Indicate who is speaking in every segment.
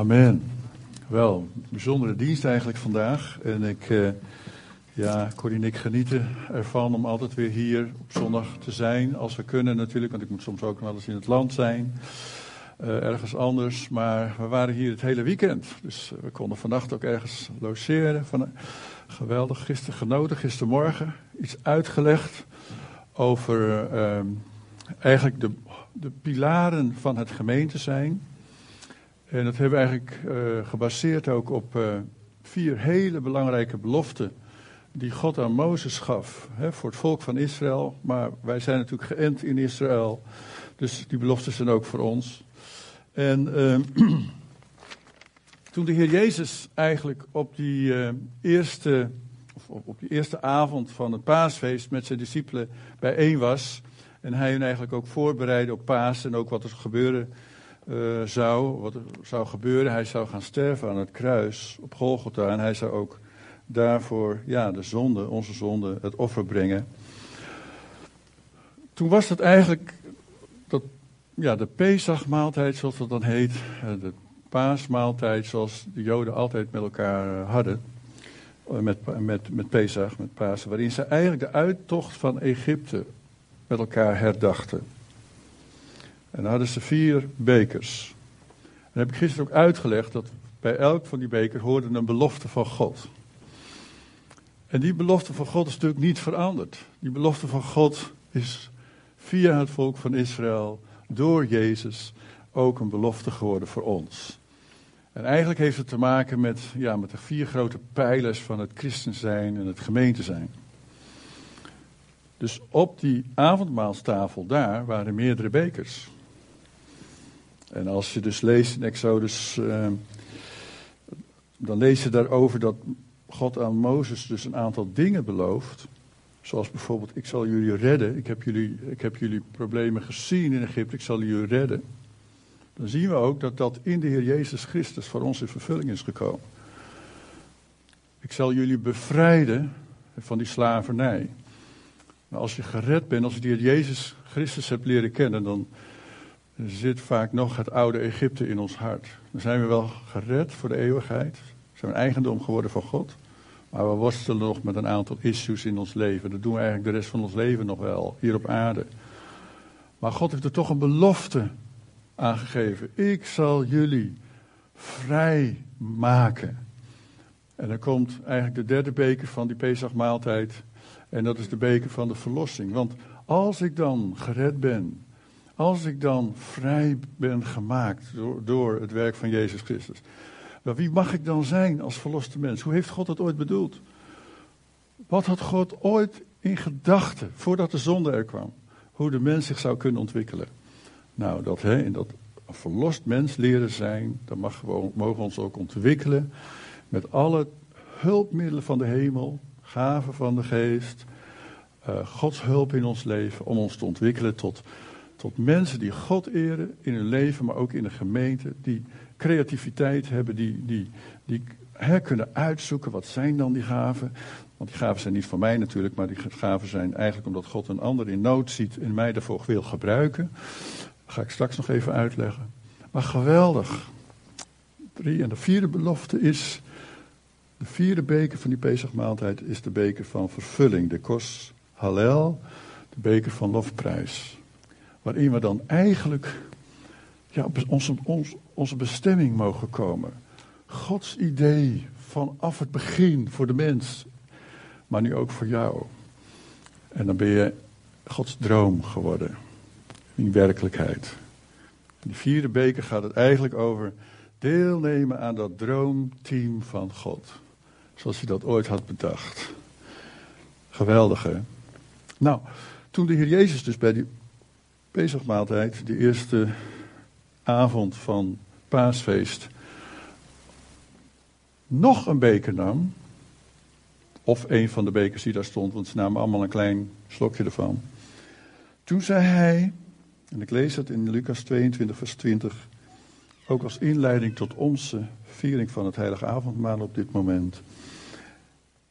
Speaker 1: Amen. Wel, bijzondere dienst eigenlijk vandaag. En ik, uh, ja, Corrie ik genieten ervan om altijd weer hier op zondag te zijn. Als we kunnen natuurlijk, want ik moet soms ook wel eens in het land zijn. Uh, ergens anders. Maar we waren hier het hele weekend. Dus we konden vannacht ook ergens logeren. Van, geweldig, gisteren genoten, gistermorgen. Iets uitgelegd over uh, eigenlijk de, de pilaren van het gemeente zijn. En dat hebben we eigenlijk uh, gebaseerd ook op uh, vier hele belangrijke beloften die God aan Mozes gaf hè, voor het volk van Israël. Maar wij zijn natuurlijk geënt in Israël, dus die beloften zijn ook voor ons. En uh, toen de Heer Jezus eigenlijk op die eerste, of op, op die eerste avond van het paasfeest met zijn discipelen bijeen was, en hij hen eigenlijk ook voorbereidde op paas en ook wat er gebeuren uh, zou, wat zou gebeuren. Hij zou gaan sterven aan het kruis op Golgotha. En hij zou ook daarvoor ja, de zonde, onze zonde, het offer brengen. Toen was het eigenlijk dat, ja, de Pesachmaaltijd, zoals dat dan heet. De paasmaaltijd, zoals de Joden altijd met elkaar hadden. Met, met, met Pesach, met Pasen. Waarin ze eigenlijk de uittocht van Egypte met elkaar herdachten. En dan hadden ze vier bekers. En heb ik gisteren ook uitgelegd dat bij elk van die bekers hoorde een belofte van God. En die belofte van God is natuurlijk niet veranderd. Die belofte van God is via het volk van Israël, door Jezus, ook een belofte geworden voor ons. En eigenlijk heeft het te maken met, ja, met de vier grote pijlers van het christen zijn en het gemeente zijn. Dus op die avondmaalstafel daar waren meerdere bekers. En als je dus leest in Exodus, uh, dan lees je daarover dat God aan Mozes dus een aantal dingen belooft. Zoals bijvoorbeeld, ik zal jullie redden. Ik heb jullie, ik heb jullie problemen gezien in Egypte, ik zal jullie redden. Dan zien we ook dat dat in de Heer Jezus Christus voor ons in vervulling is gekomen. Ik zal jullie bevrijden van die slavernij. Maar als je gered bent, als je de Heer Jezus Christus hebt leren kennen, dan zit vaak nog het oude Egypte in ons hart. Dan zijn we wel gered voor de eeuwigheid. We zijn eigendom geworden van God. Maar we worstelen nog met een aantal issues in ons leven. Dat doen we eigenlijk de rest van ons leven nog wel, hier op aarde. Maar God heeft er toch een belofte aangegeven. Ik zal jullie vrij maken. En dan komt eigenlijk de derde beker van die Pesachmaaltijd. En dat is de beker van de verlossing. Want als ik dan gered ben, als ik dan vrij ben gemaakt door, het werk van Jezus Christus, wel, wie mag ik dan zijn als verloste mens? Hoe heeft God het ooit bedoeld? Wat had God ooit in gedachten voordat de zonde er kwam? Hoe de mens zich zou kunnen ontwikkelen? Nou, dat, hè, in dat verlost mens leren zijn, dan mag mogen we ons ook ontwikkelen met alle hulpmiddelen van de hemel, gaven van de geest, uh, Gods hulp in ons leven om ons te ontwikkelen tot tot mensen die God eren in hun leven, maar ook in de gemeente. Die creativiteit hebben, die, die, die kunnen uitzoeken wat zijn dan die gaven. Want die gaven zijn niet van mij natuurlijk, maar die gaven zijn eigenlijk omdat God een ander in nood ziet en mij daarvoor wil gebruiken. Dat ga ik straks nog even uitleggen. Maar geweldig. Drie. En de vierde belofte is, de vierde beker van die Pesachmaaltijd is de beker van vervulling. De kos Hallel, de beker van lofprijs waarin we dan eigenlijk ja, op onze, onze, onze bestemming mogen komen. Gods idee vanaf het begin voor de mens, maar nu ook voor jou. En dan ben je Gods droom geworden, in werkelijkheid. In die vierde beker gaat het eigenlijk over deelnemen aan dat droomteam van God. Zoals hij dat ooit had bedacht. Geweldig hè? Nou, toen de Heer Jezus dus bij die Pesachmaaltijd, de eerste avond van paasfeest, nog een beker nam. Of een van de bekers die daar stond, want ze namen allemaal een klein slokje ervan. Toen zei hij, en ik lees het in Lucas 22, vers 20, ook als inleiding tot onze viering van het heilige avondmaal op dit moment.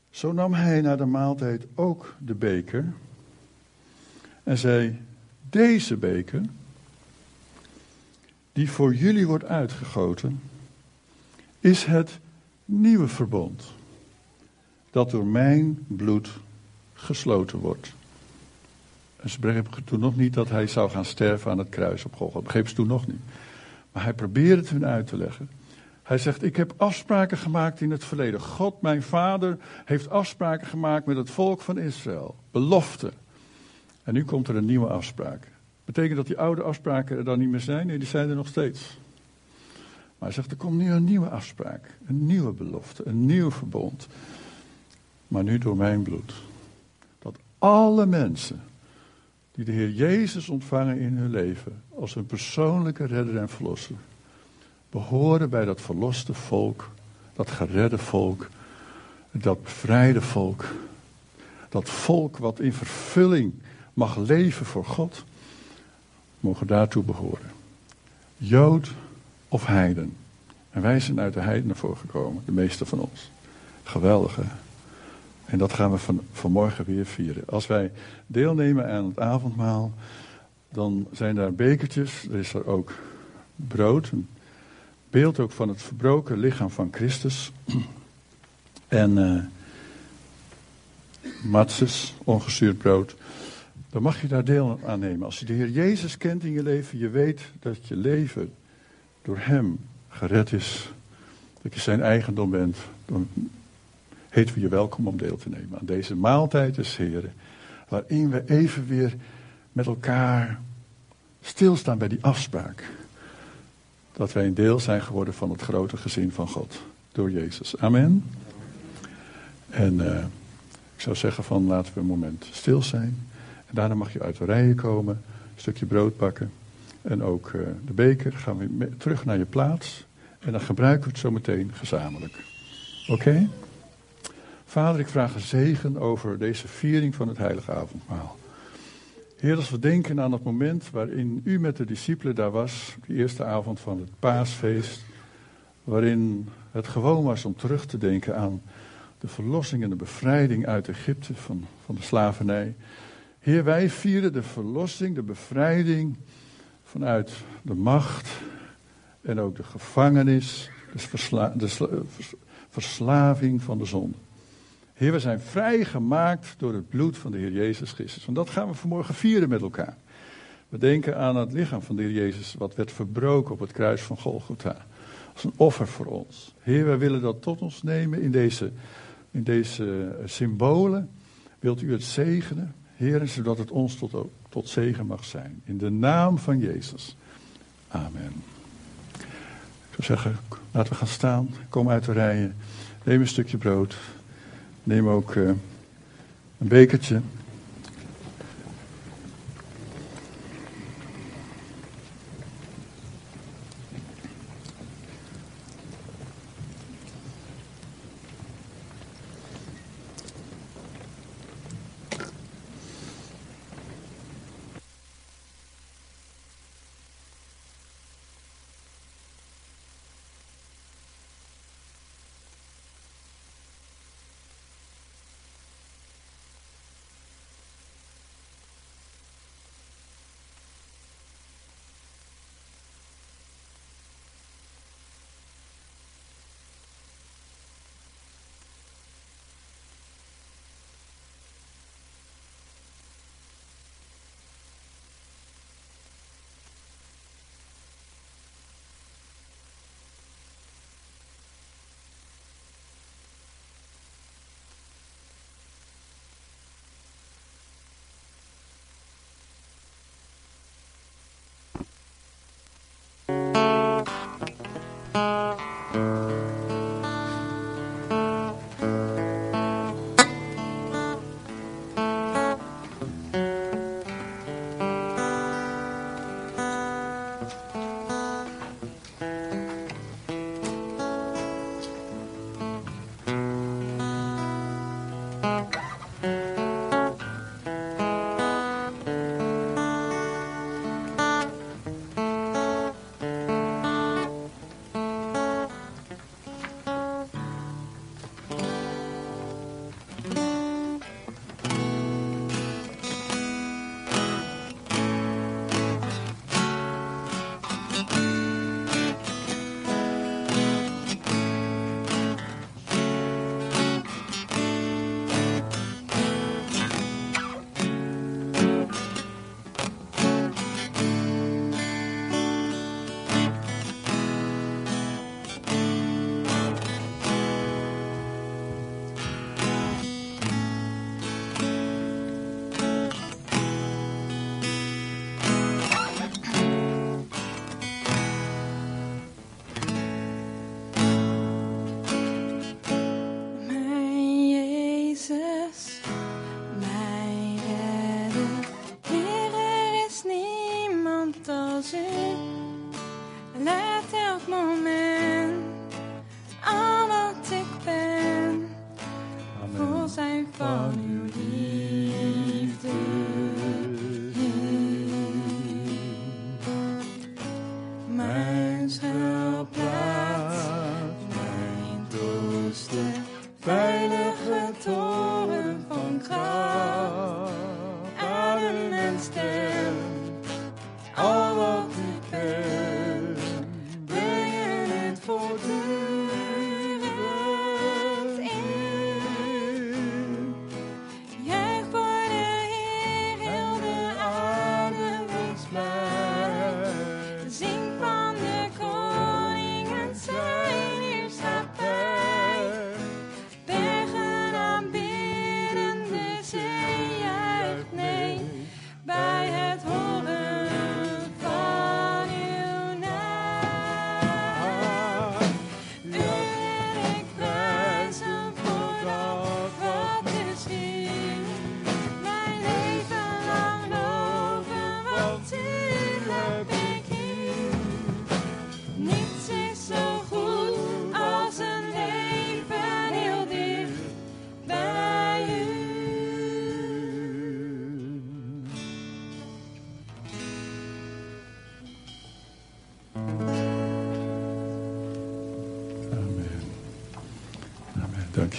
Speaker 1: Zo nam hij na de maaltijd ook de beker en zei: deze beker, die voor jullie wordt uitgegoten, is het nieuwe verbond. Dat door mijn bloed gesloten wordt. En ze begrepen toen nog niet dat hij zou gaan sterven aan het kruis op Golgotha. Begreep ze toen nog niet. Maar hij probeerde het hun uit te leggen. Hij zegt, ik heb afspraken gemaakt in het verleden. God, mijn vader, heeft afspraken gemaakt met het volk van Israël. Belofte. En nu komt er een nieuwe afspraak. Betekent dat die oude afspraken er dan niet meer zijn? Nee, die zijn er nog steeds. Maar hij zegt, er komt nu een nieuwe afspraak. Een nieuwe belofte, een nieuw verbond. Maar nu door mijn bloed. Dat alle mensen die de Heer Jezus ontvangen in hun leven als hun persoonlijke redder en verlosser, behoren bij dat verloste volk, dat geredde volk, dat bevrijde volk, dat volk wat in vervulling mag leven voor God, mogen daartoe behoren. Jood of heiden. En wij zijn uit de heidenen voorgekomen, de meeste van ons. Geweldige. En dat gaan we van, vanmorgen weer vieren. Als wij deelnemen aan het avondmaal, dan zijn daar bekertjes. Er is er ook brood. Een beeld ook van het verbroken lichaam van Christus. En uh, matzes, ongezuurd brood. Dan mag je daar deel aan nemen. Als je de Heer Jezus kent in je leven, je weet dat je leven door Hem gered is. Dat je zijn eigendom bent. Dan heten we je welkom om deel te nemen aan deze maaltijd des Heren. Waarin we even weer met elkaar stilstaan bij die afspraak. Dat wij een deel zijn geworden van het grote gezin van God. Door Jezus. Amen. En uh, ik zou zeggen van laten we een moment stil zijn. En daarna mag je uit de rijen komen. Een stukje brood pakken. En ook uh, de beker. Gaan we terug naar je plaats. En dan gebruiken we het zo meteen gezamenlijk. Oké? Vader, ik vraag een zegen over deze viering van het heilige avondmaal. Heer, als we denken aan het moment waarin u met de discipelen daar was, de eerste avond van het paasfeest, waarin het gewoon was om terug te denken aan de verlossing en de bevrijding uit Egypte van, van de slavernij. Heer, wij vieren de verlossing, de bevrijding vanuit de macht en ook de gevangenis, de, versla, de verslaving van de zonde. Heer, we zijn vrijgemaakt door het bloed van de Heer Jezus Christus. En dat gaan we vanmorgen vieren met elkaar. We denken aan het lichaam van de Heer Jezus, wat werd verbroken op het kruis van Golgotha. Als een offer voor ons. Heer, wij willen dat tot ons nemen in deze, in deze symbolen. Wilt u het zegenen, Heer, zodat het ons tot, tot zegen mag zijn. In de naam van Jezus. Amen. Ik zou zeggen, laten we gaan staan. Kom uit de rijen. Neem een stukje brood. Neem ook uh, een bekertje.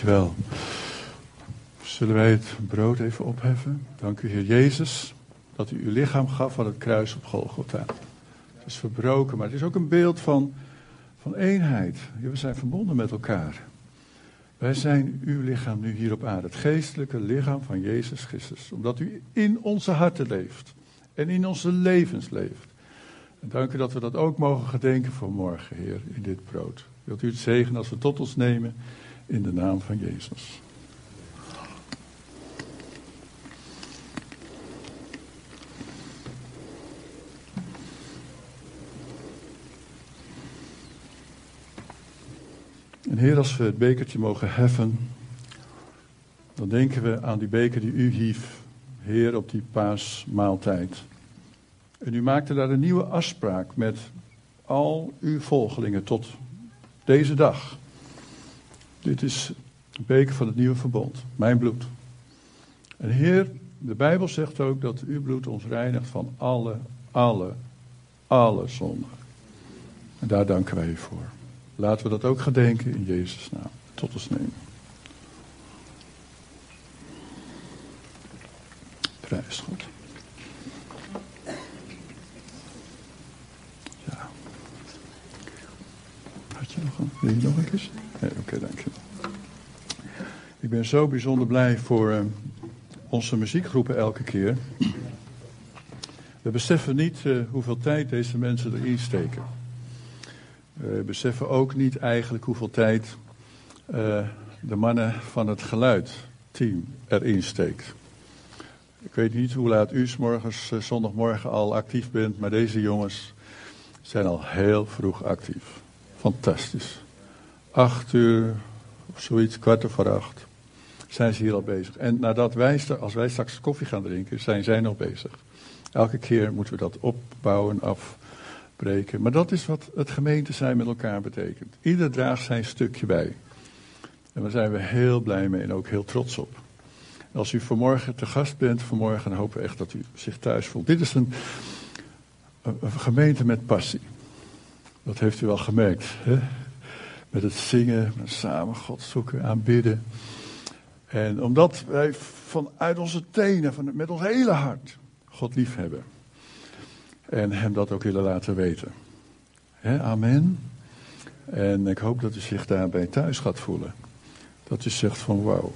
Speaker 1: Dankjewel. Zullen wij het brood even opheffen? Dank u, Heer Jezus, dat u uw lichaam gaf aan het kruis op Golgotha. Het is verbroken, maar het is ook een beeld van, van eenheid. We zijn verbonden met elkaar. Wij zijn uw lichaam nu hier op aarde, het geestelijke lichaam van Jezus Christus, omdat u in onze harten leeft en in onze levens leeft. En dank u dat we dat ook mogen gedenken voor morgen, Heer, in dit brood. Wilt u het zegen als we tot ons nemen in de naam van Jezus. En Heer, als we het bekertje mogen heffen, dan denken we aan die beker die u hief, Heer, op die paasmaaltijd. En u maakte daar een nieuwe afspraak met al uw volgelingen tot deze dag. Dit is een beker van het nieuwe verbond, mijn bloed. En Heer, de Bijbel zegt ook dat uw bloed ons reinigt van alle, alle, alle zonden. En daar danken wij u voor. Laten we dat ook gedenken in Jezus' naam. Tot ons nemen. Prijs God. Ja. Had je nog een? Wil je nog een keer? Oké, dank je. Ik ben zo bijzonder blij voor uh, onze muziekgroepen elke keer. We beseffen niet uh, hoeveel tijd deze mensen erin steken. We beseffen ook niet eigenlijk hoeveel tijd de mannen van het geluidteam erin steekt. Ik weet niet hoe laat u s morgens, zondagmorgen al actief bent, maar deze jongens zijn al heel vroeg actief. Fantastisch. Acht uur of zoiets, kwart over acht, zijn ze hier al bezig. En nadat wij, als wij straks koffie gaan drinken, zijn zij nog bezig. Elke keer moeten we dat opbouwen, afbreken. Maar dat is wat het gemeente zijn met elkaar betekent. Ieder draagt zijn stukje bij. En daar zijn we heel blij mee en ook heel trots op. Als u vanmorgen te gast bent, vanmorgen hopen we echt dat u zich thuis voelt. Dit is een, een, een gemeente met passie. Dat heeft u wel gemerkt. Hè? Met het zingen, met samen God zoeken, aanbidden. En omdat wij vanuit onze tenen, van, met ons hele hart, God lief hebben. En hem dat ook willen laten weten. Amen. En ik hoop dat u zich daarbij thuis gaat voelen. Dat u zegt van wauw.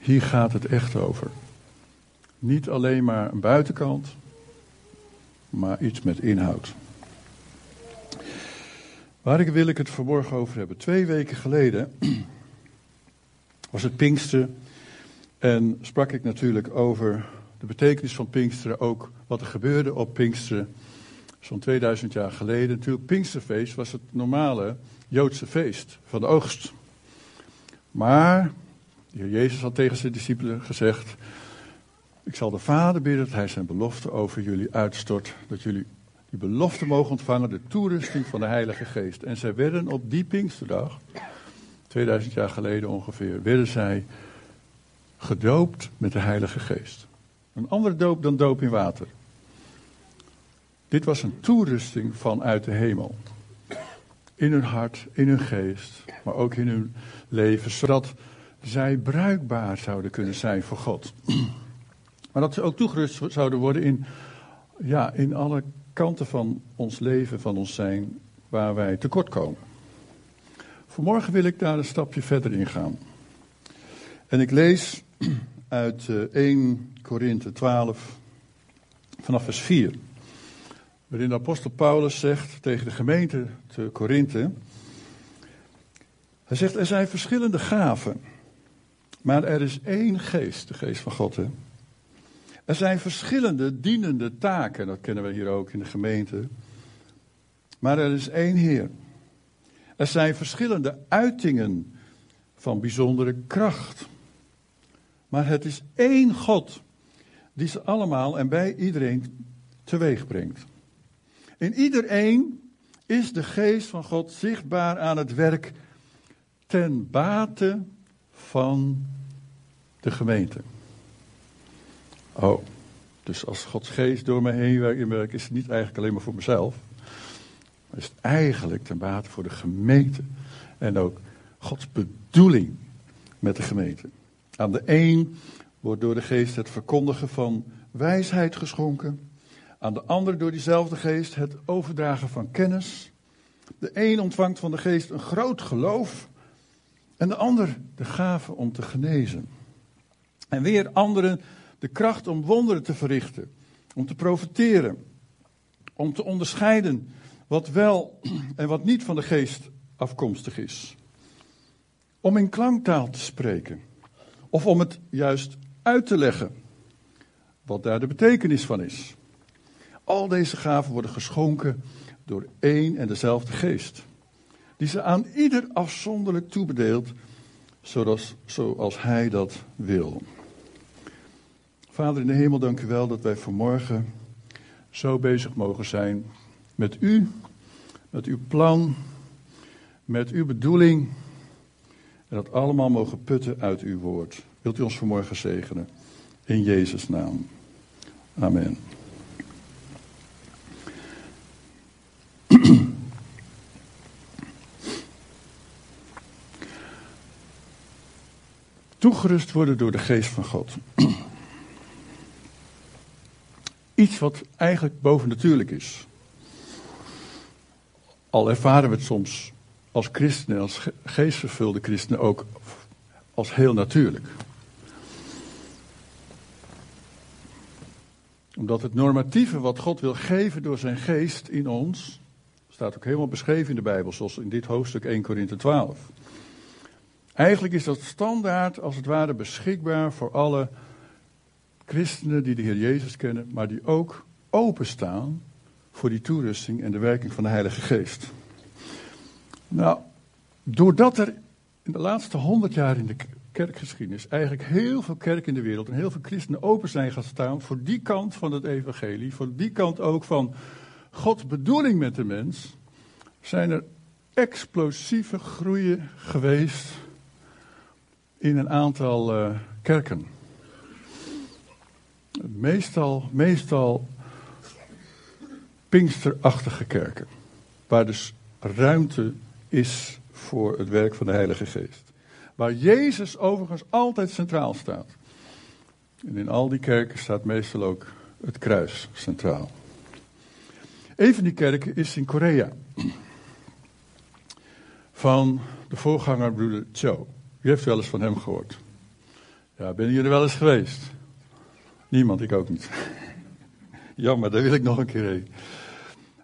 Speaker 1: Hier gaat het echt over. Niet alleen maar een buitenkant, maar iets met inhoud. Waar wil ik het vanmorgen over hebben? Twee weken geleden was het Pinksteren en sprak ik natuurlijk over de betekenis van Pinksteren, ook wat er gebeurde op Pinksteren zo'n 2000 jaar geleden. Natuurlijk, Pinksterfeest was het normale Joodse feest van de oogst. Maar de heer Jezus had tegen zijn discipelen gezegd: Ik zal de Vader bidden dat hij zijn belofte over jullie uitstort, dat jullie die belofte mogen ontvangen, de toerusting van de Heilige Geest. En zij werden op die Pinksterdag, 2000 jaar geleden ongeveer, werden zij gedoopt met de Heilige Geest. Een andere doop dan doop in water. Dit was een toerusting vanuit de hemel. In hun hart, in hun geest, maar ook in hun leven, zodat zij bruikbaar zouden kunnen zijn voor God. Maar dat ze ook toegerust zouden worden in, ja, in alle kanten van ons leven, van ons zijn, waar wij tekort komen. Vanmorgen wil ik daar een stapje verder in gaan. En ik lees uit 1 Korinthe 12 vanaf vers 4. Waarin de apostel Paulus zegt tegen de gemeente te Korinthe. Hij zegt, er zijn verschillende gaven. Maar er is één geest, de geest van God. Hè? Er zijn verschillende dienende taken, dat kennen we hier ook in de gemeente. Maar er is één Heer. Er zijn verschillende uitingen van bijzondere kracht. Maar het is één God die ze allemaal en bij iedereen teweeg brengt. In iedereen is de geest van God zichtbaar aan het werk ten bate van de gemeente. Oh, dus als Gods geest door mij heen werkt, is het niet eigenlijk alleen maar voor mezelf. Maar is het eigenlijk ten bate voor de gemeente. En ook Gods bedoeling met de gemeente. Aan de een wordt door de geest het verkondigen van wijsheid geschonken. Aan de ander door diezelfde geest het overdragen van kennis. De een ontvangt van de geest een groot geloof. En de ander de gave om te genezen. En weer anderen de kracht om wonderen te verrichten. Om te profiteren. Om te onderscheiden wat wel en wat niet van de geest afkomstig is. Om in klanktaal te spreken. Of om het juist uit te leggen. Wat daar de betekenis van is. Al deze gaven worden geschonken door één en dezelfde geest. Die ze aan ieder afzonderlijk toebedeelt, zoals, zoals hij dat wil. Vader in de hemel, dank u wel dat wij vanmorgen zo bezig mogen zijn met u, met uw plan, met uw bedoeling. En dat allemaal mogen putten uit uw woord. Wilt u ons vanmorgen zegenen? In Jezus' naam. Amen. Toegerust worden door de geest van God. Iets wat eigenlijk bovennatuurlijk is. Al ervaren we het soms als christenen, als geestvervulde christenen ook als heel natuurlijk. Omdat het normatieve wat God wil geven door zijn geest in ons, staat ook helemaal beschreven in de Bijbel, zoals in dit hoofdstuk 1 Korinthe 12. Eigenlijk is dat standaard als het ware beschikbaar voor alle christenen die de Heer Jezus kennen, maar die ook openstaan voor die toerusting en de werking van de Heilige Geest. Nou, doordat er in de laatste honderd jaar in de kerkgeschiedenis eigenlijk heel veel kerken in de wereld en heel veel christenen open zijn gaan staan voor die kant van het evangelie, voor die kant ook van Gods bedoeling met de mens, zijn er explosieve groeien geweest in een aantal uh, kerken. Meestal, meestal pinksterachtige kerken, waar dus ruimte is voor het werk van de Heilige Geest. Waar Jezus overigens altijd centraal staat. En in al die kerken staat meestal ook het kruis centraal. Een van die kerken is in Korea. Van de voorganger broeder Cho. U heeft wel eens van hem gehoord. Ja, ben je er wel eens geweest? Niemand, ik ook niet. Jammer, daar wil ik nog een keer heen.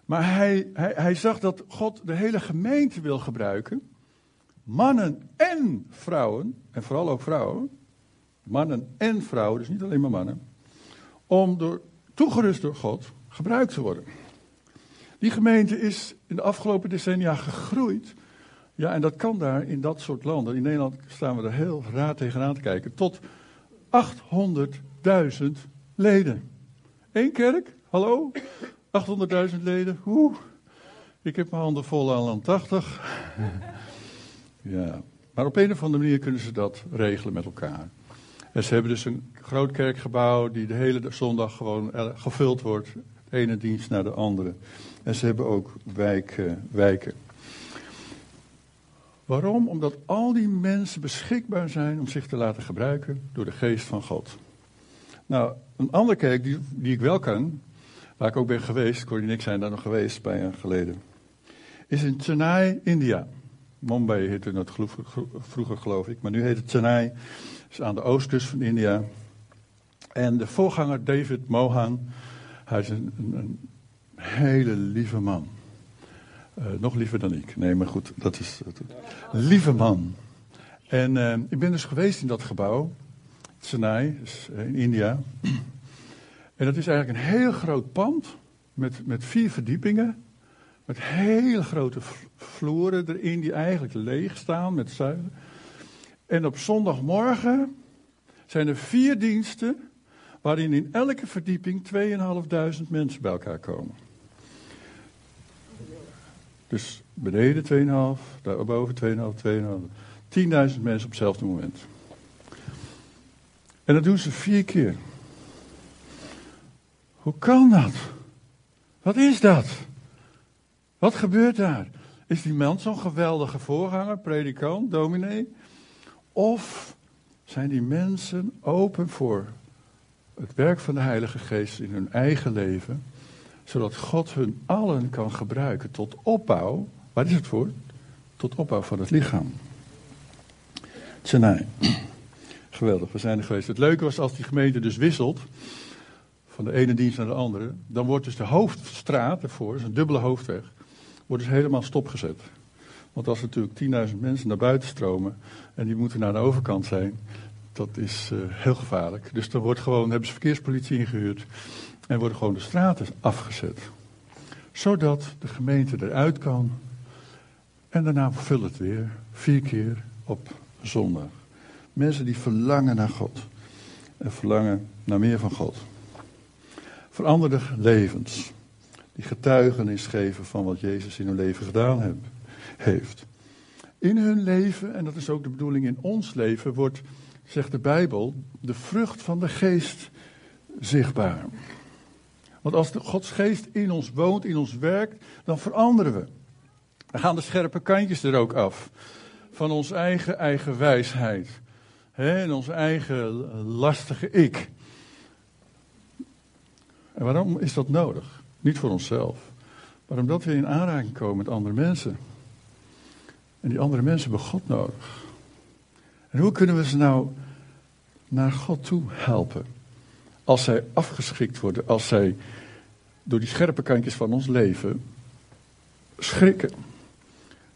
Speaker 1: Maar hij, hij, hij zag dat God de hele gemeente wil gebruiken mannen en vrouwen, en vooral ook vrouwen, mannen en vrouwen, dus niet alleen maar mannen, om door, toegerust door God gebruikt te worden. Die gemeente is in de afgelopen decennia gegroeid. Ja, en dat kan daar in dat soort landen. In Nederland staan we er heel raar tegenaan te kijken. Tot 800.000 leden. Eén kerk, hallo? 800.000 leden. Oeh, ik heb mijn handen vol aan aan 80. ja, maar op een of andere manier kunnen ze dat regelen met elkaar. En ze hebben dus een groot kerkgebouw die de hele zondag gewoon eh, gevuld wordt. De ene dienst naar de andere. En ze hebben ook wijken. wijken. Waarom? Omdat al die mensen beschikbaar zijn om zich te laten gebruiken door de geest van God. Nou, een andere kerk die, die ik wel kan, waar ik ook ben geweest, Corrie en ik zijn daar nog geweest een paar jaar geleden, is in Chennai, India. Mumbai heette het vroeger geloof ik, maar nu heet het Chennai. is aan de oostkust van India. En de voorganger David Mohan, hij is een, hele lieve man. Uh, nog liever dan ik. Nee, maar goed, dat is. Dat, lieve man. En uh, ik ben dus geweest in dat gebouw, Chennai, dus in India. En dat is eigenlijk een heel groot pand met, met vier verdiepingen. Met hele grote vloeren erin die eigenlijk leeg staan met zuilen. En op zondagmorgen zijn er vier diensten waarin in elke verdieping 2.500 mensen bij elkaar komen. Dus beneden 2,5, daarboven 2,5, 2,5. 10.000 mensen op hetzelfde moment. En dat doen ze vier keer. Hoe kan dat? Wat is dat? Wat gebeurt daar? Is die man zo'n geweldige voorganger, predikant, dominee? Of zijn die mensen open voor het werk van de Heilige Geest in hun eigen leven, zodat God hun allen kan gebruiken tot opbouw? Waar is het voor? Tot opbouw van het lichaam. Tjenai. Geweldig, we zijn er geweest. Het leuke was als die gemeente dus wisselt van de ene dienst naar de andere, dan wordt dus de hoofdstraat ervoor, is een dubbele hoofdweg, wordt dus helemaal stopgezet. Want als er natuurlijk 10.000 mensen naar buiten stromen en die moeten naar de overkant zijn, dat is uh, heel gevaarlijk. Dus dan wordt gewoon, hebben ze verkeerspolitie ingehuurd en worden gewoon de straten afgezet. Zodat de gemeente eruit kan en daarna vult het weer, vier keer op zondag. Mensen die verlangen naar God en verlangen naar meer van God. Veranderde levens. Die getuigenis geven van wat Jezus in hun leven gedaan heb, heeft. In hun leven, en dat is ook de bedoeling in ons leven, wordt, zegt de Bijbel, de vrucht van de geest zichtbaar. Want als de Gods geest in ons woont, in ons werkt, dan veranderen we. Dan gaan de scherpe kantjes er ook af. Van ons eigen, eigen wijsheid. En ons eigen lastige ik. En waarom is dat nodig? Niet voor onszelf, maar omdat we in aanraking komen met andere mensen. En die andere mensen hebben God nodig. En hoe kunnen we ze nou naar God toe helpen? Als zij afgeschikt worden, als zij door die scherpe kantjes van ons leven schrikken.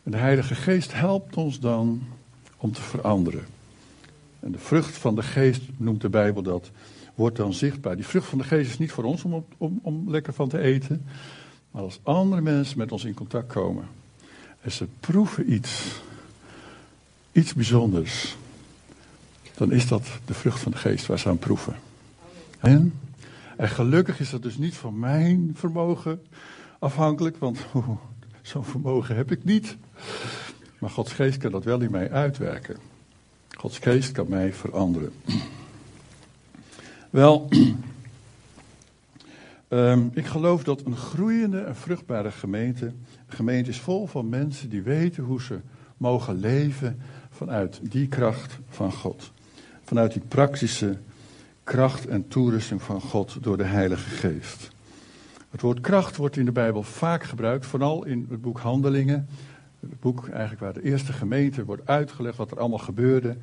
Speaker 1: En de Heilige Geest helpt ons dan om te veranderen. En de vrucht van de Geest noemt de Bijbel dat wordt dan zichtbaar. Die vrucht van de geest is niet voor ons om, om, om lekker van te eten. Maar als andere mensen met ons in contact komen. En ze proeven iets. Iets bijzonders. Dan is dat de vrucht van de geest waar ze aan proeven. En, en gelukkig is dat dus niet van mijn vermogen afhankelijk. Want zo'n vermogen heb ik niet. Maar Gods geest kan dat wel in mij uitwerken. Gods geest kan mij veranderen. Wel, um, ik geloof dat een groeiende en vruchtbare gemeente, een gemeente is vol van mensen die weten hoe ze mogen leven vanuit die kracht van God. Vanuit die praktische kracht en toerusting van God door de Heilige Geest. Het woord kracht wordt in de Bijbel vaak gebruikt, vooral in het boek Handelingen. Het boek eigenlijk waar de eerste gemeente wordt uitgelegd wat er allemaal gebeurde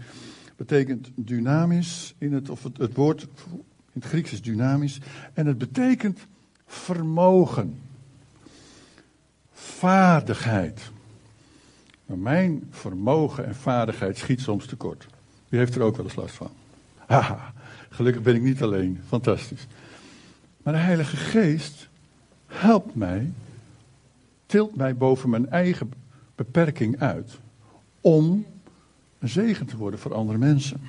Speaker 1: betekent dynamisch in het, of het, woord in het Grieks is dynamisch. En het betekent vermogen. Vaardigheid. Maar mijn vermogen en vaardigheid schiet soms tekort. Wie heeft er ook wel eens last van? Haha, gelukkig ben ik niet alleen. Fantastisch. Maar de Heilige Geest helpt mij, tilt mij boven mijn eigen beperking uit. Om een zegen te worden voor andere mensen.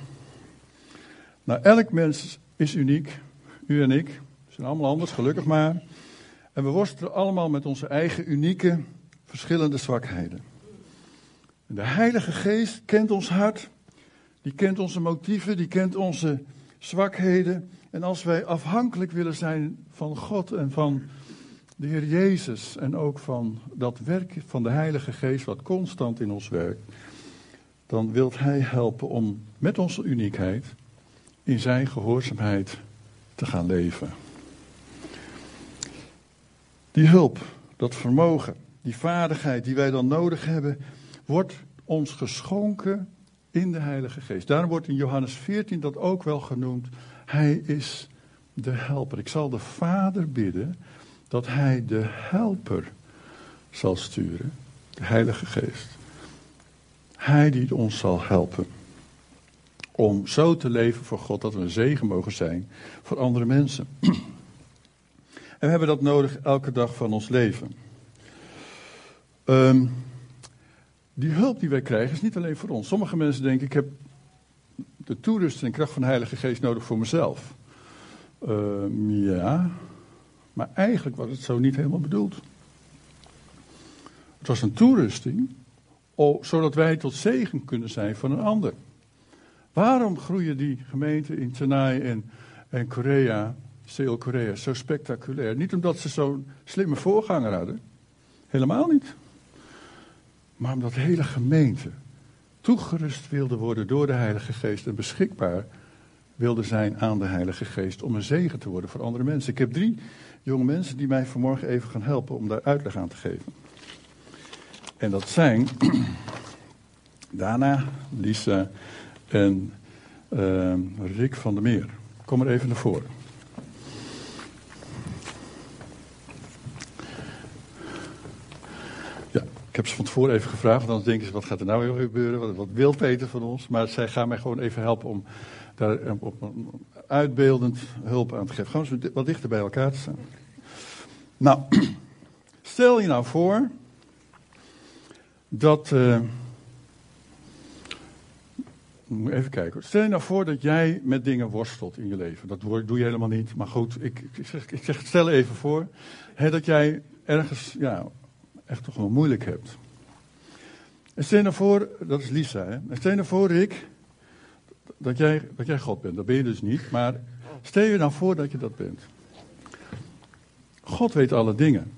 Speaker 1: Nou, elk mens is uniek. U en ik zijn allemaal anders, gelukkig maar. En we worstelen allemaal met onze eigen unieke, verschillende zwakheden. En de Heilige Geest kent ons hart, die kent onze motieven, die kent onze zwakheden. En als wij afhankelijk willen zijn van God en van de Heer Jezus en ook van dat werk van de Heilige Geest wat constant in ons werkt, dan wilt Hij helpen om met onze uniekheid in Zijn gehoorzaamheid te gaan leven. Die hulp, dat vermogen, die vaardigheid die wij dan nodig hebben, wordt ons geschonken in de Heilige Geest. Daarom wordt in Johannes 14 dat ook wel genoemd. Hij is de helper. Ik zal de Vader bidden dat Hij de helper zal sturen, de Heilige Geest. Hij die ons zal helpen om zo te leven voor God dat we een zegen mogen zijn voor andere mensen. En we hebben dat nodig elke dag van ons leven. Um, die hulp die wij krijgen is niet alleen voor ons. Sommige mensen denken, ik heb de toerust en kracht van de Heilige Geest nodig voor mezelf. Um, ja, maar eigenlijk was het zo niet helemaal bedoeld. Het was een toerusting, zodat wij tot zegen kunnen zijn van een ander. Waarom groeien die gemeenten in Chennai en, en Korea, Seoul-Korea, zo spectaculair? Niet omdat ze zo'n slimme voorganger hadden. Helemaal niet. Maar omdat de hele gemeente toegerust wilde worden door de Heilige Geest en beschikbaar wilde zijn aan de Heilige Geest om een zegen te worden voor andere mensen. Ik heb drie jonge mensen die mij vanmorgen even gaan helpen om daar uitleg aan te geven. En dat zijn Dana, Lisa en uh, Rick van der Meer. Kom er even naar voren. Ja, ik heb ze van tevoren even gevraagd, want anders denken ze, wat gaat er nou weer gebeuren? Wat, wat wil Peter van ons? Maar zij gaan mij gewoon even helpen om daar op een uitbeeldend hulp aan te geven. Gewoon wat dichter bij elkaar te staan. Nou, stel je nou voor dat... Uh, Even kijken. Stel je nou voor dat jij met dingen worstelt in je leven. Dat doe je helemaal niet. Maar goed, ik, ik, zeg, ik zeg, stel even voor hè, dat jij ergens ja, echt toch wel moeilijk hebt. En stel je nou voor, dat is Lisa. Hè? En stel je nou voor, Rick, dat jij, dat jij God bent. Dat ben je dus niet. Maar stel je nou voor dat je dat bent. God weet alle dingen.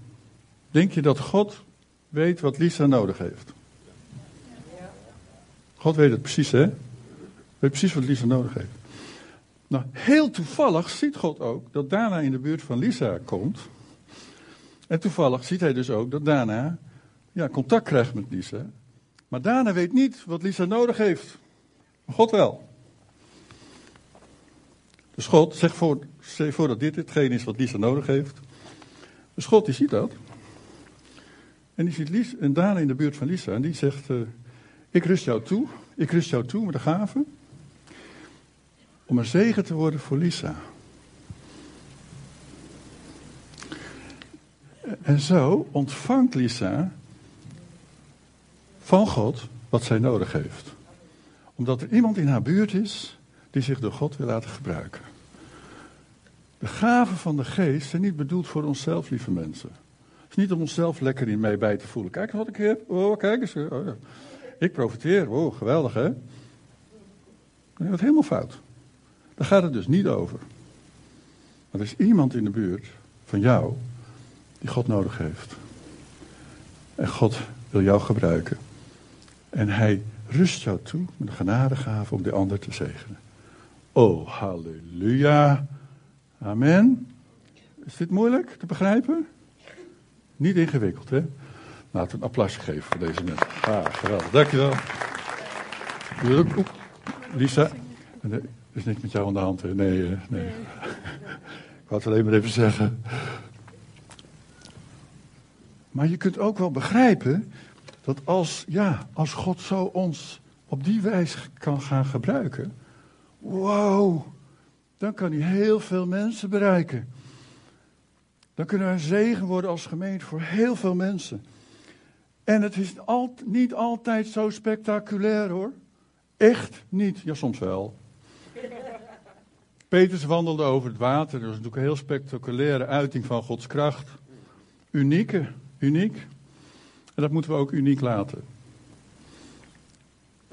Speaker 1: Denk je dat God weet wat Lisa nodig heeft? God weet het precies, hè? Weet precies wat Lisa nodig heeft. Nou, heel toevallig ziet God ook dat Dana in de buurt van Lisa komt. En toevallig ziet hij dus ook dat Dana ja, contact krijgt met Lisa. Maar Dana weet niet wat Lisa nodig heeft. God wel. Dus God zegt voor, voor dat dit hetgeen is wat Lisa nodig heeft. Dus God die ziet dat. En die ziet Lisa, en Dana in de buurt van Lisa. En die zegt, uh, ik rust jou toe. Ik rust jou toe met de gave om een zegen te worden voor Lisa. En zo ontvangt Lisa van God wat zij nodig heeft. Omdat er iemand in haar buurt is die zich door God wil laten gebruiken. De gaven van de geest zijn niet bedoeld voor onszelf, lieve mensen. Het is niet om onszelf lekker in mee bij te voelen. Kijk eens wat ik heb. Oh, kijk eens. Oh, ja. Ik profiteer. Oh, geweldig hè. Dat is helemaal fout. Daar gaat het dus niet over. Maar er is iemand in de buurt van jou die God nodig heeft. En God wil jou gebruiken. En hij rust jou toe met een genadegave om de ander te zegenen. Oh, halleluja. Amen. Is dit moeilijk te begrijpen? Niet ingewikkeld, hè? Laten we een applausje geven voor deze mensen. Ah, geweldig. Dankjewel. Lisa. Er is niks met jou aan de hand? Nee, eh, nee. Ik wou het alleen maar even zeggen. Maar je kunt ook wel begrijpen dat als, ja, als God zo ons op die wijze kan gaan gebruiken. Wow, dan kan hij heel veel mensen bereiken. Dan kunnen we een zegen worden als gemeente voor heel veel mensen. En het is niet altijd zo spectaculair hoor. Echt niet. Ja, soms wel. Petrus wandelde over het water. Dat was natuurlijk een heel spectaculaire uiting van Gods kracht. unieke, uniek. En dat moeten we ook uniek laten.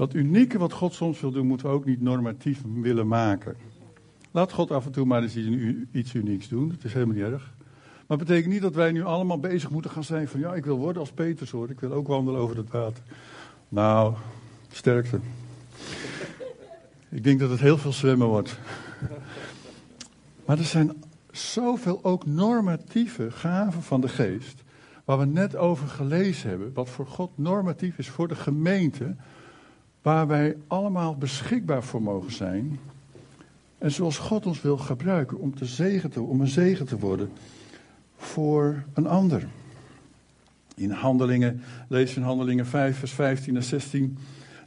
Speaker 1: Dat unieke wat God soms wil doen, moeten we ook niet normatief willen maken. Laat God af en toe maar eens iets unieks doen. Dat is helemaal niet erg. Maar het betekent niet dat wij nu allemaal bezig moeten gaan zijn van ja, ik wil worden als Peters hoor. Ik wil ook wandelen over het water. Nou, sterkte. Ik denk dat het heel veel zwemmen wordt. Maar er zijn zoveel ook normatieve gaven van de geest. Waar we net over gelezen hebben. Wat voor God normatief is voor de gemeente. Waar wij allemaal beschikbaar voor mogen zijn. En zoals God ons wil gebruiken om, te zegen te, om een zegen te worden voor een ander. In handelingen, lees in handelingen 5, vers 15 en 16,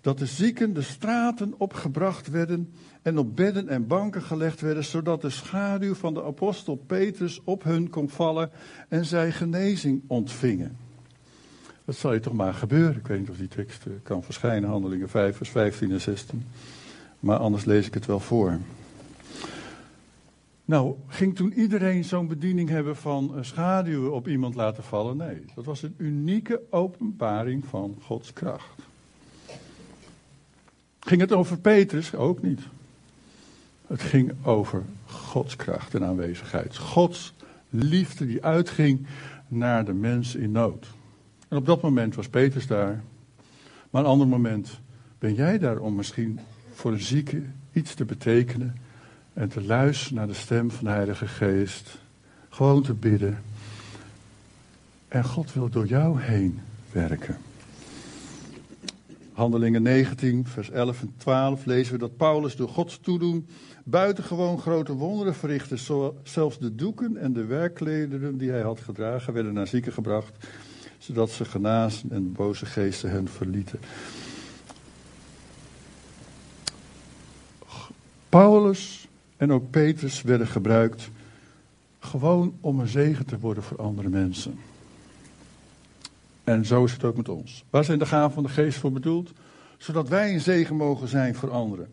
Speaker 1: dat de zieken de straten opgebracht werden en op bedden en banken gelegd werden, zodat de schaduw van de apostel Petrus op hun kon vallen en zij genezing ontvingen. Dat zal je toch maar gebeuren. Ik weet niet of die tekst eh, kan verschijnen, handelingen 5, vers 15 en 16. Maar anders lees ik het wel voor. Nou, ging toen iedereen zo'n bediening hebben van schaduwen op iemand laten vallen? Nee, dat was een unieke openbaring van Gods kracht. Ging het over Petrus? Ook niet. Het ging over Gods kracht en aanwezigheid. Gods liefde die uitging naar de mens in nood. En op dat moment was Petrus daar. Maar een ander moment ben jij daar om misschien voor een zieke iets te betekenen en te luisteren naar de stem van de Heilige Geest. Gewoon te bidden. En God wil door jou heen werken. Handelingen 19, vers 11 en 12 lezen we dat Paulus door Gods toedoen buitengewoon grote wonderen verrichtte. Zelfs de doeken en de werkklederen die hij had gedragen werden naar zieken gebracht, zodat ze genazen en boze geesten hen verlieten. Paulus en ook Petrus werden gebruikt gewoon om een zegen te worden voor andere mensen. En zo is het ook met ons. Waar zijn de gaven van de geest voor bedoeld? Zodat wij een zegen mogen zijn voor anderen.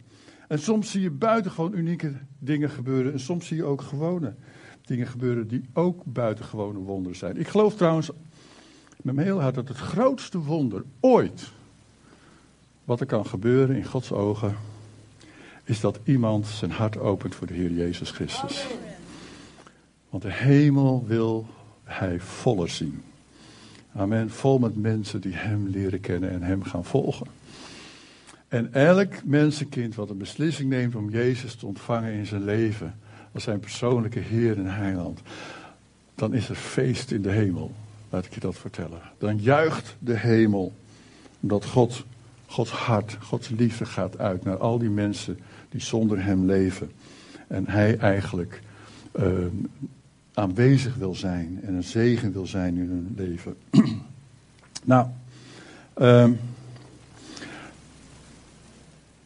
Speaker 1: En soms zie je buitengewoon unieke dingen gebeuren. En soms zie je ook gewone dingen gebeuren die ook buitengewone wonderen zijn. Ik geloof trouwens mijn heel hart dat het grootste wonder ooit wat er kan gebeuren in Gods ogen is dat iemand zijn hart opent voor de Heer Jezus Christus. Want de hemel wil hij voller zien. Amen. Vol met mensen die hem leren kennen en hem gaan volgen. En elk mensenkind wat een beslissing neemt om Jezus te ontvangen in zijn leven, als zijn persoonlijke Heer en Heiland, dan is er feest in de hemel. Laat ik je dat vertellen. Dan juicht de hemel, omdat God, Gods hart, Gods liefde gaat uit naar al die mensen die zonder hem leven. En hij eigenlijk uh, aanwezig wil zijn en een zegen wil zijn in hun leven. nou, uh,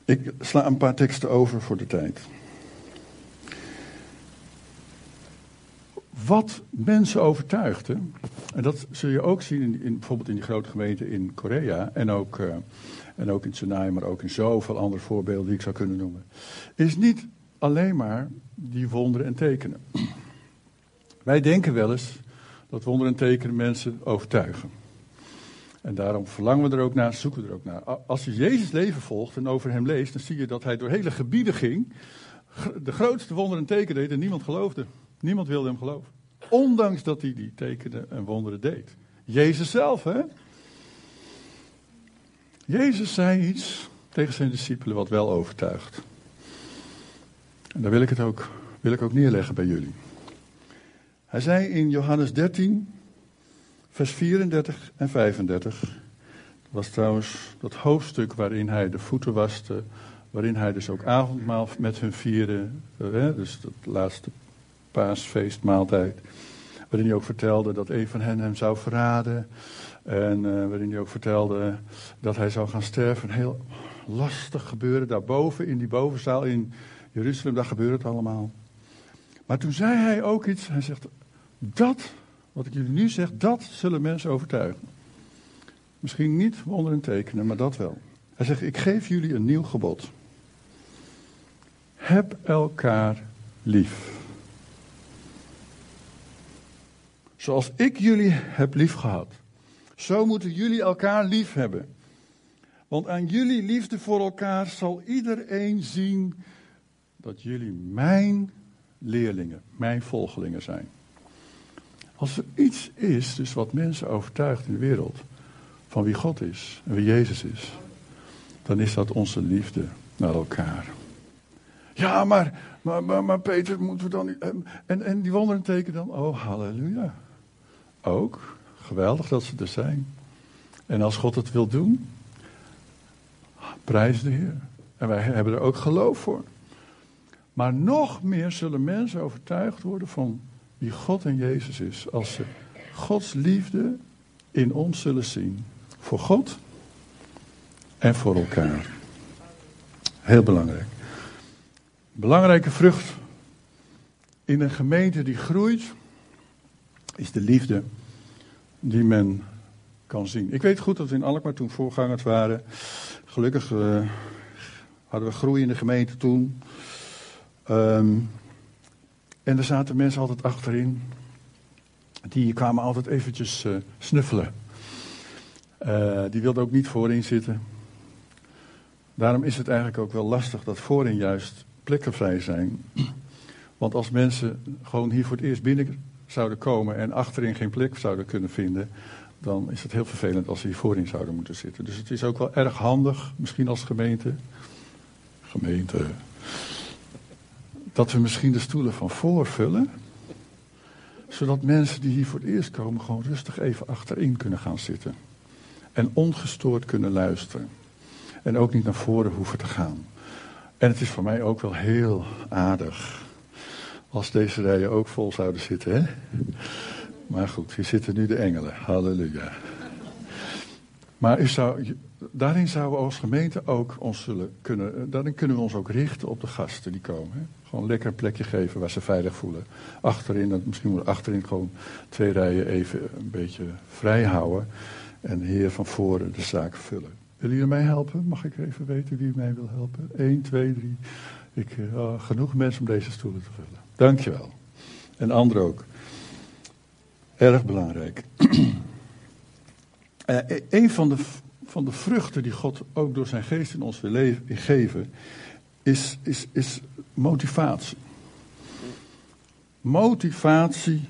Speaker 1: ik sla een paar teksten over voor de tijd. Wat mensen overtuigde, en dat zul je ook zien in, in bijvoorbeeld in die grote gemeente in Korea en ook uh, en ook in Tsunami, maar ook in zoveel andere voorbeelden die ik zou kunnen noemen. Is niet alleen maar die wonderen en tekenen. Wij denken wel eens dat wonderen en tekenen mensen overtuigen. En daarom verlangen we er ook naar, zoeken we er ook naar. Als je Jezus leven volgt en over hem leest, dan zie je dat hij door hele gebieden ging. De grootste wonderen en tekenen deed en niemand geloofde. Niemand wilde hem geloven. Ondanks dat hij die tekenen en wonderen deed. Jezus zelf, hè? Jezus zei iets tegen zijn discipelen wat wel overtuigt. En daar wil ik het ook, wil ik ook neerleggen bij jullie. Hij zei in Johannes 13, vers 34 en 35. Dat was trouwens dat hoofdstuk waarin hij de voeten waste. Waarin hij dus ook avondmaal met hun vierde. Dus dat laatste paasfeestmaaltijd. Waarin hij ook vertelde dat een van hen hem zou verraden. En uh, waarin hij ook vertelde dat hij zou gaan sterven. Een heel lastig gebeuren daarboven in die bovenzaal in Jeruzalem. Daar gebeurt het allemaal. Maar toen zei hij ook iets. Hij zegt: Dat, wat ik jullie nu zeg, dat zullen mensen overtuigen. Misschien niet wonderen tekenen, maar dat wel. Hij zegt: Ik geef jullie een nieuw gebod. Heb elkaar lief. Zoals ik jullie heb liefgehad. Zo moeten jullie elkaar lief hebben. Want aan jullie liefde voor elkaar zal iedereen zien dat jullie mijn leerlingen, mijn volgelingen zijn. Als er iets is, dus wat mensen overtuigt in de wereld, van wie God is en wie Jezus is, dan is dat onze liefde naar elkaar. Ja, maar, maar, maar, maar Peter, moeten we dan. En, en die wonderen teken dan, oh halleluja. Ook, geweldig dat ze er zijn. En als God het wil doen, prijs de Heer. En wij hebben er ook geloof voor. Maar nog meer zullen mensen overtuigd worden van wie God en Jezus is. Als ze Gods liefde in ons zullen zien. Voor God en voor elkaar. Heel belangrijk. Belangrijke vrucht in een gemeente die groeit, is de liefde die men kan zien. Ik weet goed dat we in Alkmaar toen voorgangers waren. Gelukkig uh, hadden we groei in de gemeente toen. Um, en er zaten mensen altijd achterin. Die kwamen altijd eventjes uh, snuffelen. Uh, die wilden ook niet voorin zitten. Daarom is het eigenlijk ook wel lastig dat voorin juist plekken vrij zijn. Want als mensen gewoon hier voor het eerst binnen zouden komen en achterin geen plek zouden kunnen vinden, dan is het heel vervelend als ze hier voorin zouden moeten zitten. Dus het is ook wel erg handig, misschien als gemeente, gemeente, dat we misschien de stoelen van voor vullen, zodat mensen die hier voor het eerst komen gewoon rustig even achterin kunnen gaan zitten. En ongestoord kunnen luisteren. En ook niet naar voren hoeven te gaan. En het is voor mij ook wel heel aardig als deze rijen ook vol zouden zitten. Hè? Maar goed, hier zitten nu de engelen. Halleluja. Maar daarin zouden we als gemeente ook ons zullen kunnen, daarin kunnen we ons ook richten op de gasten die komen. Hè? Gewoon lekker een plekje geven waar ze veilig voelen. Achterin, misschien moeten achterin gewoon twee rijen even een beetje vrij houden. En de heer van voren de zaak vullen. Willen jullie mij helpen? Mag ik even weten wie mij wil helpen? 1, 2, 3. Ik, uh, genoeg mensen om deze stoelen te vullen. Dankjewel. En anderen ook. Erg belangrijk. uh, een van de, van de vruchten die God ook door zijn geest in ons wil leven, geven, is, is, is motivatie. Motivatie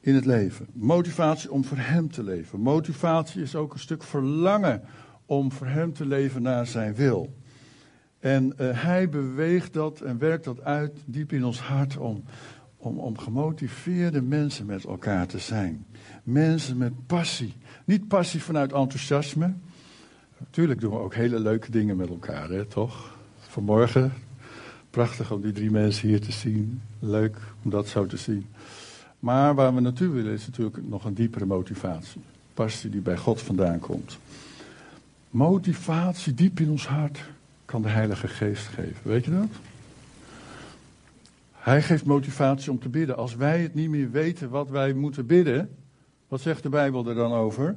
Speaker 1: in het leven. Motivatie om voor Hem te leven. Motivatie is ook een stuk verlangen om voor Hem te leven naar Zijn wil. En uh, Hij beweegt dat en werkt dat uit diep in ons hart om, om, om gemotiveerde mensen met elkaar te zijn. Mensen met passie. Niet passie vanuit enthousiasme. Natuurlijk doen we ook hele leuke dingen met elkaar, hè, toch? Vanmorgen, prachtig om die drie mensen hier te zien. Leuk om dat zo te zien. Maar waar we naartoe willen is natuurlijk nog een diepere motivatie. Passie die bij God vandaan komt. Motivatie diep in ons hart kan de Heilige Geest geven. Weet je dat? Hij geeft motivatie om te bidden. Als wij het niet meer weten wat wij moeten bidden, wat zegt de Bijbel er dan over?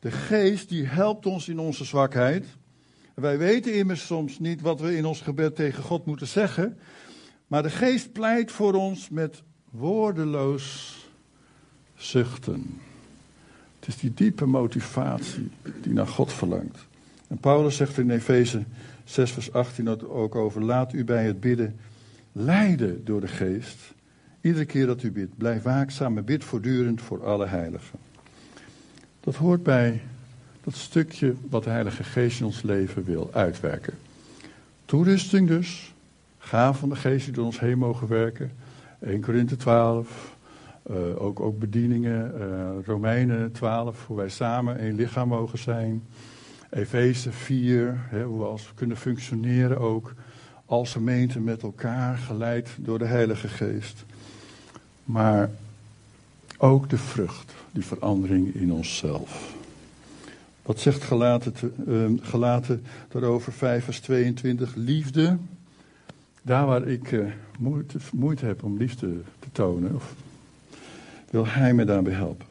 Speaker 1: De Geest die helpt ons in onze zwakheid. Wij weten immers soms niet wat we in ons gebed tegen God moeten zeggen. Maar de Geest pleit voor ons met woordeloos zuchten. Het is die diepe motivatie die naar God verlangt. En Paulus zegt in Efeze 6 vers 18 ook over, laat u bij het bidden leiden door de geest. Iedere keer dat u bidt, blijf waakzaam en bid voortdurend voor alle heiligen. Dat hoort bij dat stukje wat de Heilige Geest in ons leven wil uitwerken. Toerusting dus, gaaf van de Geest die door ons heen mogen werken. 1 Korinthe 12, uh, ook, ook bedieningen, uh, Romeinen 12, hoe wij samen één lichaam mogen zijn. Efeze 4, hè, hoe we als kunnen functioneren ook als gemeente met elkaar, geleid door de Heilige Geest. Maar ook de vrucht, die verandering in onszelf. Wat zegt Gelaten, uh, Gelaten daarover 5 vers 22? Liefde. Daar waar ik uh, moeite, moeite heb om liefde te tonen, of, wil Hij me daarbij helpen.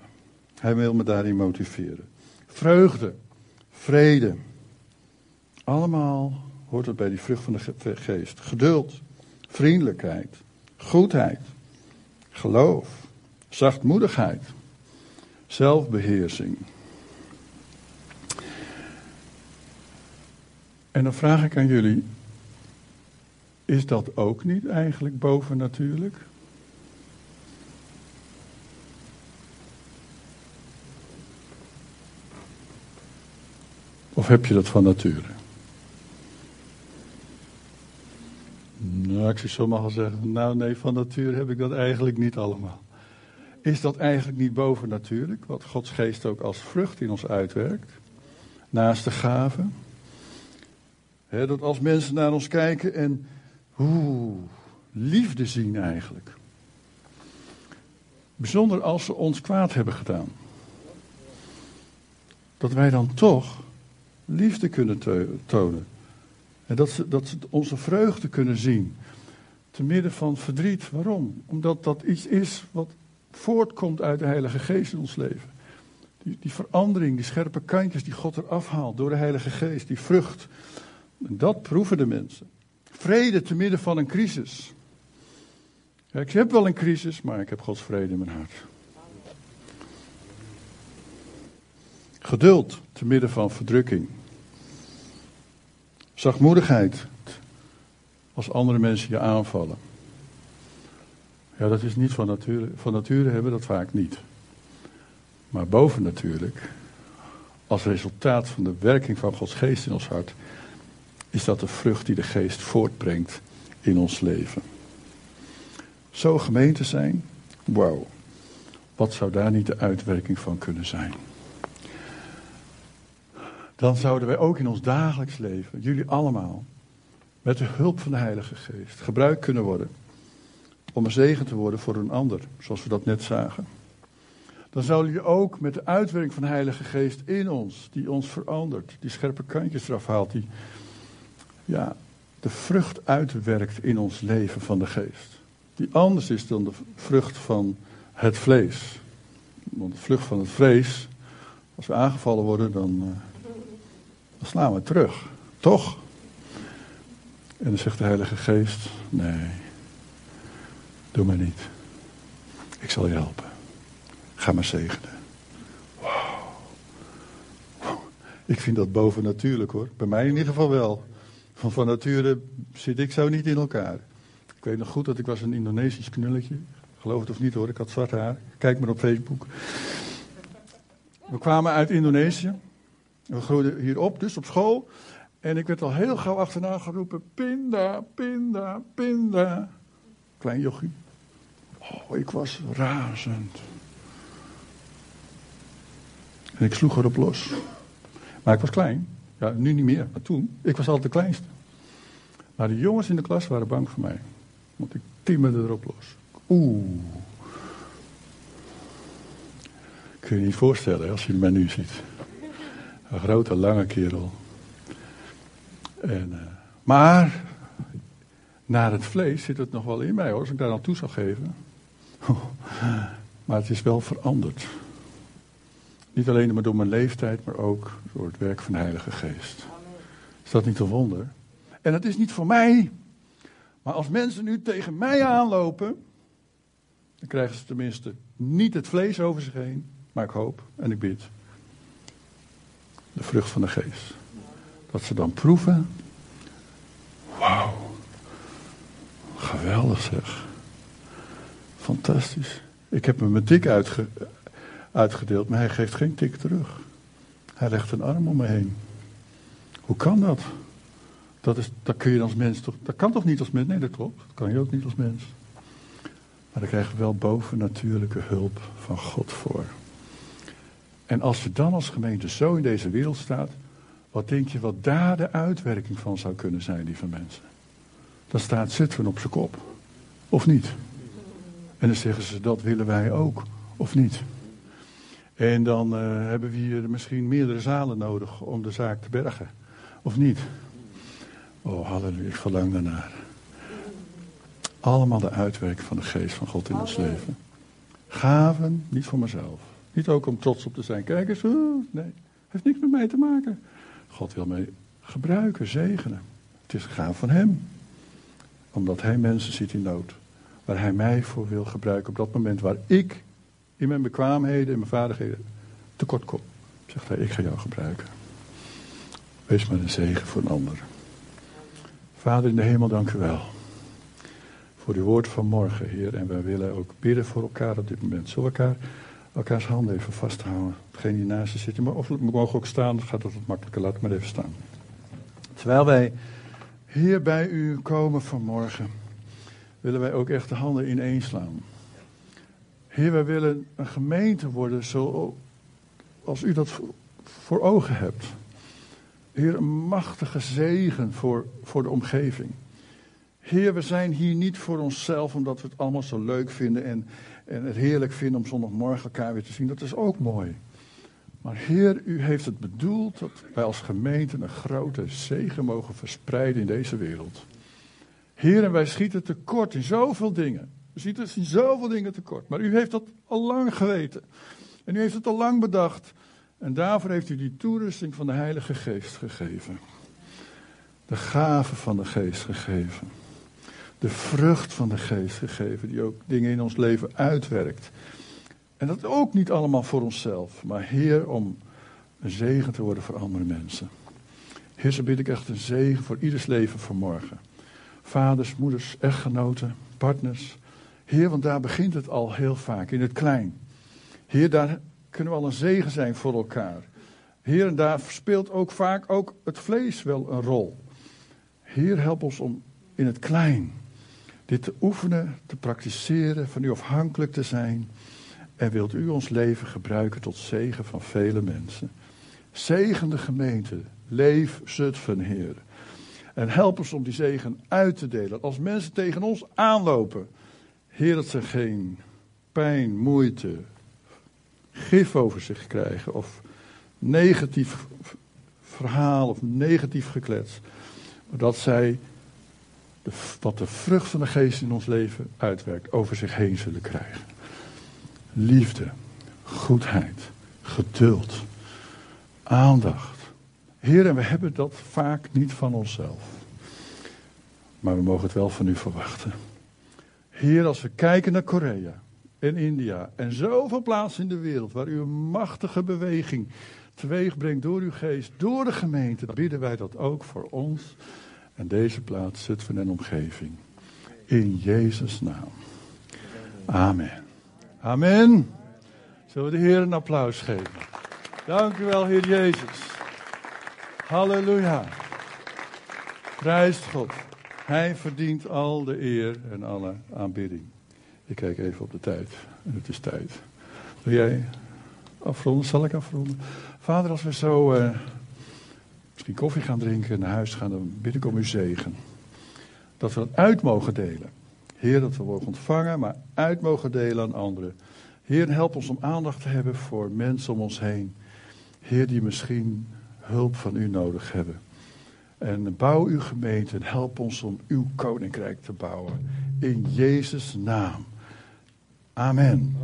Speaker 1: Hij wil me daarin motiveren. Vreugde, vrede. Allemaal hoort het bij die vrucht van de geest. Geduld, vriendelijkheid, goedheid, geloof, zachtmoedigheid, zelfbeheersing. En dan vraag ik aan jullie, is dat ook niet eigenlijk bovennatuurlijk? Of heb je dat van nature? Nou, ik zie sommigen zeggen, nou nee, van nature heb ik dat eigenlijk niet allemaal. Is dat eigenlijk niet bovennatuurlijk, wat Gods geest ook als vrucht in ons uitwerkt? Naast de gaven. Dat als mensen naar ons kijken en oeh, liefde zien eigenlijk. Bijzonder als ze ons kwaad hebben gedaan. Dat wij dan toch liefde kunnen tonen. En dat ze, dat ze onze vreugde kunnen zien. Te midden van verdriet. Waarom? Omdat dat iets is wat voortkomt uit de Heilige Geest in ons leven. Die, die verandering, die scherpe kantjes die God eraf haalt door de Heilige Geest, die vrucht. Dat proeven de mensen. Vrede te midden van een crisis. Ja, ik heb wel een crisis, maar ik heb Gods vrede in mijn hart. Geduld te midden van verdrukking. Zachtmoedigheid als andere mensen je aanvallen. Ja, dat is niet van nature. Van nature hebben we dat vaak niet. Maar bovennatuurlijk, als resultaat van de werking van Gods geest in ons hart, is dat de vrucht die de geest voortbrengt in ons leven. Zo gemeente zijn, wauw. Wat zou daar niet de uitwerking van kunnen zijn? Dan zouden wij ook in ons dagelijks leven, jullie allemaal, met de hulp van de Heilige Geest, gebruikt kunnen worden om een zegen te worden voor een ander, zoals we dat net zagen. Dan zouden jullie ook met de uitwerking van de Heilige Geest in ons, die ons verandert, die scherpe kantjes eraf haalt, die ja, de vrucht uitwerkt in ons leven van de Geest. Die anders is dan de vrucht van het vlees. Want de vlucht van het vlees, als we aangevallen worden, dan, uh, dan slaan we terug. Toch? En dan zegt de Heilige Geest: Nee, doe maar niet. Ik zal je helpen. Ga maar zegenen. Wow. Ik vind dat bovennatuurlijk hoor. Bij mij in ieder geval wel. Van van nature zit ik zo niet in elkaar. Ik weet nog goed dat ik was een Indonesisch knulletje. Geloof het of niet hoor, ik had zwart haar. Kijk maar op Facebook. We kwamen uit Indonesië. We groeiden hier op, dus op school. En ik werd al heel gauw achterna geroepen: Pinda, pinda, pinda. Klein jochie. Oh, ik was razend. En ik sloeg erop los. Maar ik was klein. Ja, nu niet meer, maar toen. Ik was altijd de kleinste. Maar de jongens in de klas waren bang voor mij. Want ik timmerde erop los. Oeh. Kun je je niet voorstellen als je mij nu ziet. Een grote, lange kerel. En, uh, maar naar het vlees zit het nog wel in mij hoor, als ik daar aan toe zou geven. maar het is wel veranderd. Niet alleen door mijn leeftijd, maar ook door het werk van de Heilige Geest. Is dat niet een wonder? En het is niet voor mij. Maar als mensen nu tegen mij aanlopen, dan krijgen ze tenminste niet het vlees over zich heen. Maar ik hoop en ik bid. De vrucht van de geest. Dat ze dan proeven. Wauw. Geweldig zeg. Fantastisch. Ik heb hem mijn dik uitge, uitgedeeld, maar hij geeft geen tik terug. Hij legt een arm om me heen. Hoe kan dat? Dat, is, dat kun je als mens toch. Dat kan toch niet als mens? Nee, dat klopt. Dat kan je ook niet als mens. Maar daar krijgen we wel bovennatuurlijke hulp van God voor. En als je dan als gemeente zo in deze wereld staat, wat denk je wat daar de uitwerking van zou kunnen zijn, lieve mensen? Dan staat Zutphen op zijn kop. Of niet? En dan zeggen ze, dat willen wij ook. Of niet? En dan uh, hebben we hier misschien meerdere zalen nodig om de zaak te bergen. Of niet? Oh, halleluja, ik verlang daarnaar. Allemaal de uitwerking van de geest van God in ons leven. Gaven, niet voor mezelf. Niet ook om trots op te zijn. Kijk eens, nee, heeft niks met mij te maken. God wil mij gebruiken, zegenen. Het is gaaf van Hem. Omdat Hij mensen ziet in nood. Waar Hij mij voor wil gebruiken op dat moment waar ik in mijn bekwaamheden, in mijn vaardigheden tekort kom, zegt hij, ik ga jou gebruiken. Wees maar een zegen voor een ander. Vader in de hemel, dank u wel. Voor uw woord van morgen, Heer. En wij willen ook bidden voor elkaar op dit moment. Zullen elkaar, elkaars handen even vasthouden? Degene die naast je zit. je Of we mogen ook staan, dan gaat dat wat makkelijker. Laat maar even staan. Terwijl wij hier bij u komen vanmorgen, willen wij ook echt de handen ineenslaan. Heer, wij willen een gemeente worden zoals u dat voor ogen hebt. Heer, een machtige zegen voor, voor de omgeving. Heer, we zijn hier niet voor onszelf omdat we het allemaal zo leuk vinden en, en het heerlijk vinden om zondagmorgen elkaar weer te zien. Dat is ook mooi. Maar Heer, u heeft het bedoeld dat wij als gemeente een grote zegen mogen verspreiden in deze wereld. Heer, en wij schieten tekort in zoveel dingen. We schieten in zoveel dingen tekort. Maar u heeft dat al lang geweten. En u heeft het al lang bedacht. En daarvoor heeft u die toerusting van de Heilige Geest gegeven. De gave van de Geest gegeven. De vrucht van de Geest gegeven, die ook dingen in ons leven uitwerkt. En dat ook niet allemaal voor onszelf, maar Heer, om een zegen te worden voor andere mensen. Heer, zo bid ik echt een zegen voor ieders leven vanmorgen. Vaders, moeders, echtgenoten, partners. Heer, want daar begint het al heel vaak, in het klein. Heer, daar kunnen we al een zegen zijn voor elkaar. Heer, en daar speelt ook vaak ook het vlees wel een rol. Heer, help ons om in het klein dit te oefenen, te praktiseren, van u afhankelijk te zijn. En wilt u ons leven gebruiken tot zegen van vele mensen. Zegen de gemeente, leef Zutphen, Heer. En help ons om die zegen uit te delen. Als mensen tegen ons aanlopen, Heer, dat ze geen pijn, moeite, gif over zich krijgen of negatief verhaal of negatief geklets. Maar dat zij wat de vrucht van de geest in ons leven uitwerkt, over zich heen zullen krijgen. Liefde, goedheid, geduld, aandacht. Heer, en we hebben dat vaak niet van onszelf. Maar we mogen het wel van u verwachten. Heer, als we kijken naar Korea en India en zoveel plaatsen in de wereld waar u een machtige beweging teweeg brengt door uw geest, door de gemeente, dan bidden wij dat ook voor ons en deze plaats, Zutphen en omgeving. In Jezus' naam. Amen. Amen. Zullen we de Heer een applaus geven? Dank u wel, Heer Jezus. Halleluja. Prijst God. Hij verdient al de eer en alle aanbidding. Ik kijk even op de tijd. En het is tijd. Wil jij afronden? Zal ik afronden? Vader, als we zo eh, misschien koffie gaan drinken en naar huis gaan, dan bid ik om uw zegen. Dat we dat uit mogen delen. Heer, dat we worden ontvangen, maar uit mogen delen aan anderen. Heer, help ons om aandacht te hebben voor mensen om ons heen. Heer, die misschien hulp van u nodig hebben. En bouw uw gemeente en help ons om uw koninkrijk te bouwen. In Jezus' naam. Amen.